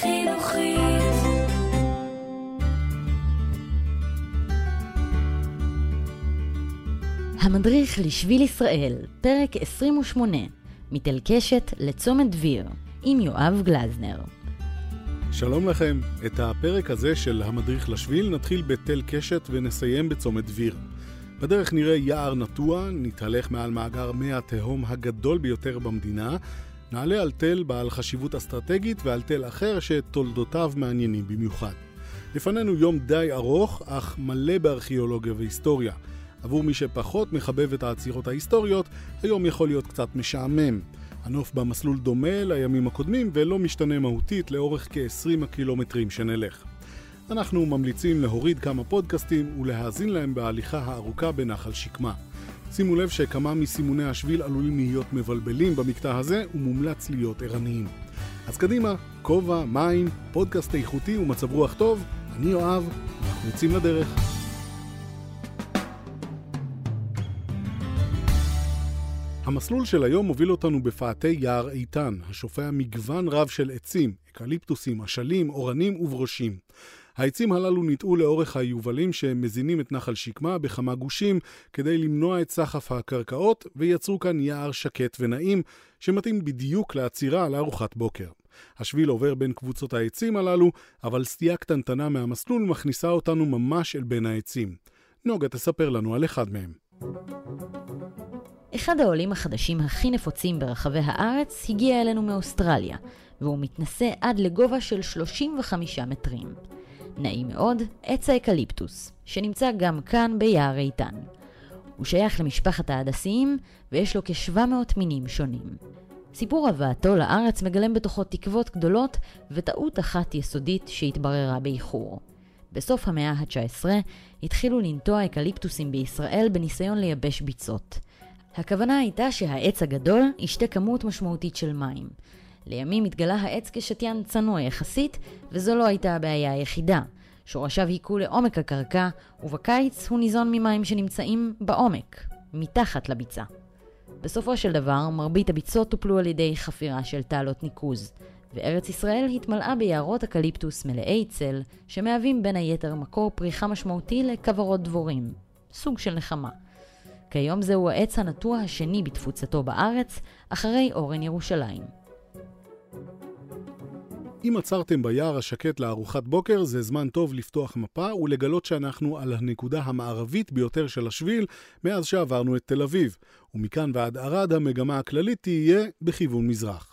חינוכית. המדריך לשביל ישראל, פרק 28, מתל קשת לצומת דביר, עם יואב גלזנר. שלום לכם, את הפרק הזה של המדריך לשביל נתחיל בתל קשת ונסיים בצומת דביר. בדרך נראה יער נטוע, נתהלך מעל מאגר מי התהום הגדול ביותר במדינה, נעלה על תל בעל חשיבות אסטרטגית ועל תל אחר שתולדותיו מעניינים במיוחד. לפנינו יום די ארוך, אך מלא בארכיאולוגיה והיסטוריה. עבור מי שפחות מחבב את העצירות ההיסטוריות, היום יכול להיות קצת משעמם. הנוף במסלול דומה לימים הקודמים ולא משתנה מהותית לאורך כ-20 הקילומטרים שנלך. אנחנו ממליצים להוריד כמה פודקאסטים ולהאזין להם בהליכה הארוכה בנחל שקמה. שימו לב שכמה מסימוני השביל עלולים להיות מבלבלים במקטע הזה ומומלץ להיות ערניים. אז קדימה, כובע, מים, פודקאסט איכותי ומצב רוח טוב, אני יואב, ואנחנו יוצאים לדרך. המסלול של היום מוביל אותנו בפאתי יער איתן, השופע מגוון רב של עצים, אקליפטוסים, אשלים, אורנים וברושים. העצים הללו ניטעו לאורך היובלים שמזינים את נחל שקמה בכמה גושים כדי למנוע את סחף הקרקעות ויצרו כאן יער שקט ונעים שמתאים בדיוק לעצירה לארוחת בוקר. השביל עובר בין קבוצות העצים הללו, אבל סטייה קטנטנה מהמסלול מכניסה אותנו ממש אל בין העצים. נוגה תספר לנו על אחד מהם. אחד העולים החדשים הכי נפוצים ברחבי הארץ הגיע אלינו מאוסטרליה, והוא מתנשא עד לגובה של 35 מטרים. נעים מאוד, עץ האקליפטוס, שנמצא גם כאן ביער איתן. הוא שייך למשפחת ההדסיים, ויש לו כ-700 מינים שונים. סיפור הבאתו לארץ מגלם בתוכו תקוות גדולות וטעות אחת יסודית שהתבררה באיחור. בסוף המאה ה-19 התחילו לנטוע אקליפטוסים בישראל בניסיון לייבש ביצות. הכוונה הייתה שהעץ הגדול ישתה כמות משמעותית של מים. לימים התגלה העץ כשתיין צנוע יחסית, וזו לא הייתה הבעיה היחידה. שורשיו היכו לעומק הקרקע, ובקיץ הוא ניזון ממים שנמצאים בעומק, מתחת לביצה. בסופו של דבר, מרבית הביצות טופלו על ידי חפירה של תעלות ניקוז, וארץ ישראל התמלאה ביערות אקליפטוס מלאי צל, שמהווים בין היתר מקור פריחה משמעותי לכוורות דבורים, סוג של נחמה. כיום זהו העץ הנטוע השני בתפוצתו בארץ, אחרי אורן ירושלים. אם עצרתם ביער השקט לארוחת בוקר, זה זמן טוב לפתוח מפה ולגלות שאנחנו על הנקודה המערבית ביותר של השביל מאז שעברנו את תל אביב, ומכאן ועד ערד המגמה הכללית תהיה בכיוון מזרח.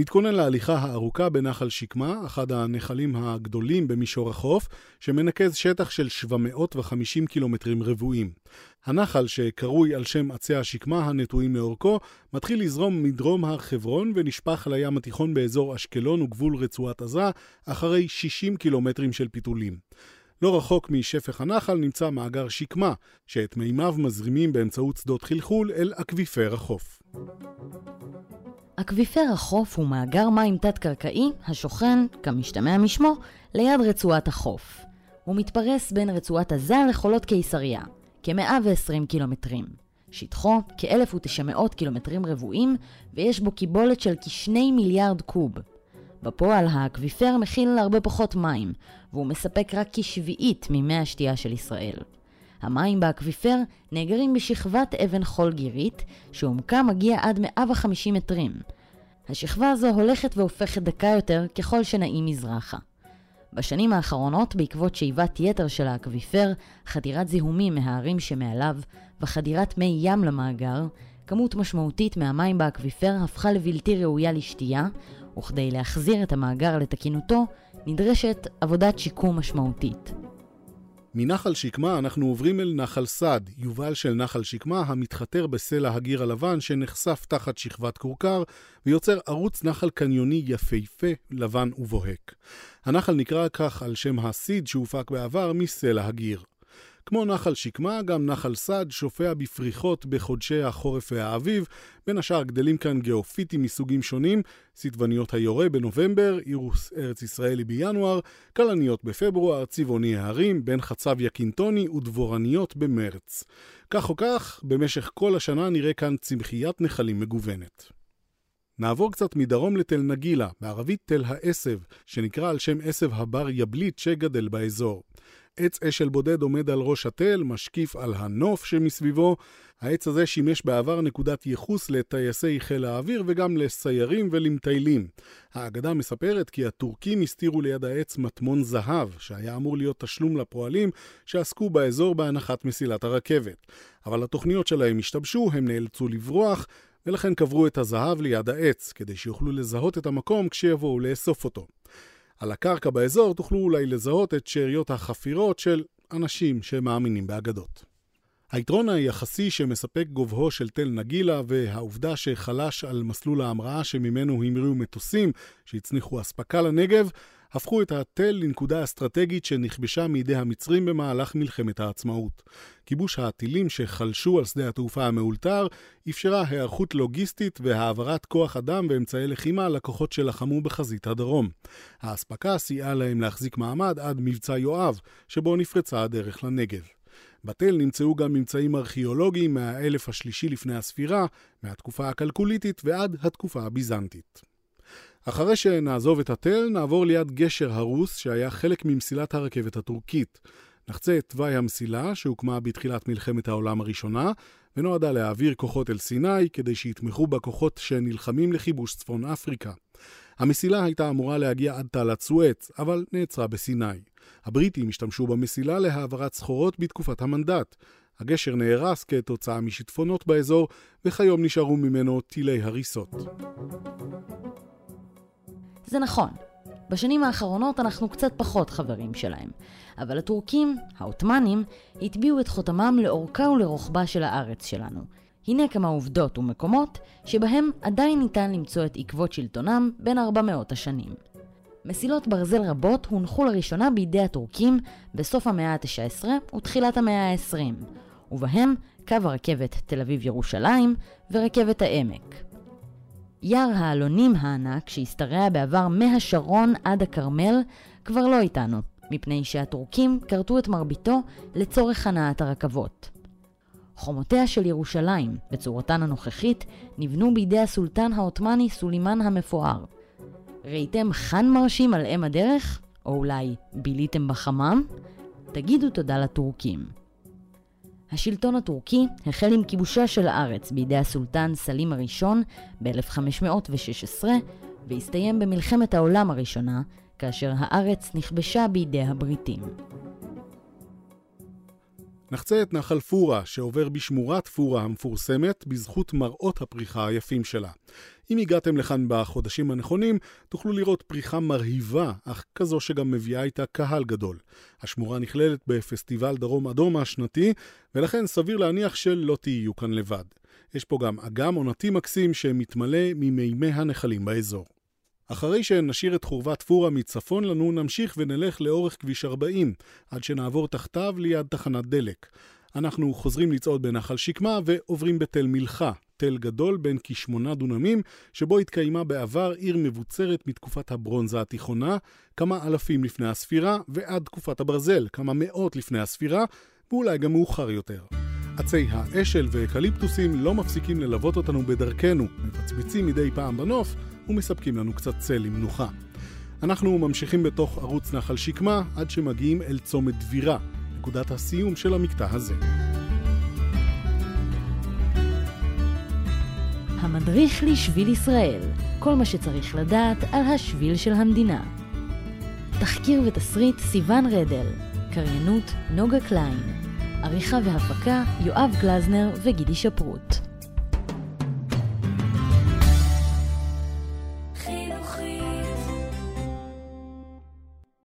נתכונן להליכה הארוכה בנחל שקמה, אחד הנחלים הגדולים במישור החוף, שמנקז שטח של 750 קילומטרים רבועים. הנחל, שקרוי על שם עצי השקמה הנטועים לאורכו, מתחיל לזרום מדרום הר חברון ונשפך לים התיכון באזור אשקלון וגבול רצועת עזה, אחרי 60 קילומטרים של פיתולים. לא רחוק משפך הנחל נמצא מאגר שקמה, שאת מימיו מזרימים באמצעות שדות חלחול אל אקוויפר החוף. אקוויפר החוף הוא מאגר מים תת-קרקעי השוכן, כמשתמע משמו, ליד רצועת החוף. הוא מתפרס בין רצועת עזה לחולות קיסריה, כ-120 קילומטרים. שטחו כ-1,900 קילומטרים רבועים, ויש בו קיבולת של כ-2 מיליארד קוב. בפועל האקוויפר מכיל הרבה פחות מים, והוא מספק רק כשביעית ממי השתייה של ישראל. המים באקוויפר נאגרים בשכבת אבן חול גירית, שעומקה מגיע עד 150 מטרים. השכבה הזו הולכת והופכת דקה יותר ככל שנעים מזרחה. בשנים האחרונות, בעקבות שאיבת יתר של האקוויפר, חדירת זיהומים מהערים שמעליו וחדירת מי ים למאגר, כמות משמעותית מהמים באקוויפר הפכה לבלתי ראויה לשתייה, וכדי להחזיר את המאגר לתקינותו, נדרשת עבודת שיקום משמעותית. מנחל שקמה אנחנו עוברים אל נחל סד, יובל של נחל שקמה המתחתר בסלע הגיר הלבן שנחשף תחת שכבת כורכר ויוצר ערוץ נחל קניוני יפהפה, לבן ובוהק. הנחל נקרא כך על שם הסיד שהופק בעבר מסלע הגיר. כמו נחל שקמה, גם נחל סד שופע בפריחות בחודשי החורף והאביב. בין השאר גדלים כאן גיאופיטים מסוגים שונים, סטבניות היורה בנובמבר, אירוס ארץ ישראלי בינואר, כלניות בפברואר, צבעוני ההרים, בין חצב יקינטוני ודבורניות במרץ. כך או כך, במשך כל השנה נראה כאן צמחיית נחלים מגוונת. נעבור קצת מדרום לתל נגילה, בערבית תל העשב, שנקרא על שם עשב הבר יבלית שגדל באזור. עץ אשל בודד עומד על ראש התל, משקיף על הנוף שמסביבו. העץ הזה שימש בעבר נקודת ייחוס לטייסי חיל האוויר וגם לסיירים ולמטיילים. האגדה מספרת כי הטורקים הסתירו ליד העץ מטמון זהב, שהיה אמור להיות תשלום לפועלים שעסקו באזור בהנחת מסילת הרכבת. אבל התוכניות שלהם השתבשו, הם נאלצו לברוח, ולכן קברו את הזהב ליד העץ, כדי שיוכלו לזהות את המקום כשיבואו לאסוף אותו. על הקרקע באזור תוכלו אולי לזהות את שאריות החפירות של אנשים שמאמינים באגדות. היתרון היחסי שמספק גובהו של תל נגילה והעובדה שחלש על מסלול ההמראה שממנו המריאו מטוסים שהצניחו אספקה לנגב, הפכו את התל לנקודה אסטרטגית שנכבשה מידי המצרים במהלך מלחמת העצמאות. כיבוש הטילים שחלשו על שדה התעופה המאולתר אפשרה היערכות לוגיסטית והעברת כוח אדם ואמצעי לחימה לכוחות שלחמו בחזית הדרום. האספקה סייעה להם להחזיק מעמד עד מבצע יואב, שבו נפרצה הדרך לנגב. בתל נמצאו גם ממצאים ארכיאולוגיים מהאלף השלישי לפני הספירה, מהתקופה הכלקוליתית ועד התקופה הביזנטית. אחרי שנעזוב את התל, נעבור ליד גשר הרוס, שהיה חלק ממסילת הרכבת הטורקית. נחצה את תוואי המסילה, שהוקמה בתחילת מלחמת העולם הראשונה, ונועדה להעביר כוחות אל סיני כדי שיתמכו בכוחות שנלחמים לכיבוש צפון אפריקה. המסילה הייתה אמורה להגיע עד תעלת סואץ, אבל נעצרה בסיני. הבריטים השתמשו במסילה להעברת סחורות בתקופת המנדט. הגשר נהרס כתוצאה משיטפונות באזור, וכיום נשארו ממנו טילי הריסות. זה נכון. בשנים האחרונות אנחנו קצת פחות חברים שלהם, אבל הטורקים, העות'מאנים, הטביעו את חותמם לאורכה ולרוחבה של הארץ שלנו. הנה כמה עובדות ומקומות שבהם עדיין ניתן למצוא את עקבות שלטונם בין 400 השנים. מסילות ברזל רבות הונחו לראשונה בידי הטורקים בסוף המאה ה-19 ותחילת המאה ה-20, ובהם קו הרכבת תל אביב-ירושלים ורכבת העמק. יער העלונים הענק שהשתרע בעבר מהשרון עד הכרמל כבר לא איתנו, מפני שהטורקים כרתו את מרביתו לצורך הנעת הרכבות. חומותיה של ירושלים, בצורתן הנוכחית, נבנו בידי הסולטן העות'מאני סולימאן המפואר. ראיתם חאן מרשים על אם הדרך? או אולי ביליתם בחמם? תגידו תודה לטורקים. השלטון הטורקי החל עם כיבושה של הארץ בידי הסולטן סלים הראשון ב-1516 והסתיים במלחמת העולם הראשונה, כאשר הארץ נכבשה בידי הבריטים. נחצה את נחל פורה, שעובר בשמורת פורה המפורסמת, בזכות מראות הפריחה היפים שלה. אם הגעתם לכאן בחודשים הנכונים, תוכלו לראות פריחה מרהיבה, אך כזו שגם מביאה איתה קהל גדול. השמורה נכללת בפסטיבל דרום אדום השנתי, ולכן סביר להניח שלא תהיו כאן לבד. יש פה גם אגם עונתי מקסים שמתמלא ממימי הנחלים באזור. אחרי שנשאיר את חורבת פורה מצפון לנו, נמשיך ונלך לאורך כביש 40, עד שנעבור תחתיו ליד תחנת דלק. אנחנו חוזרים לצעוד בנחל שקמה ועוברים בתל מלחה, תל גדול בן כשמונה דונמים, שבו התקיימה בעבר עיר מבוצרת מתקופת הברונזה התיכונה, כמה אלפים לפני הספירה, ועד תקופת הברזל, כמה מאות לפני הספירה, ואולי גם מאוחר יותר. עצי האשל ואקליפטוסים לא מפסיקים ללוות אותנו בדרכנו, מבצבצים מדי פעם בנוף ומספקים לנו קצת צל למנוחה. אנחנו ממשיכים בתוך ערוץ נחל שקמה עד שמגיעים אל צומת דבירה, נקודת הסיום של המקטע הזה. המדריך לשביל ישראל, כל מה שצריך לדעת על השביל של המדינה. תחקיר ותסריט סיון רדל, קריינות נוגה קליין, עריכה והפקה יואב גלזנר וגידי שפרוט.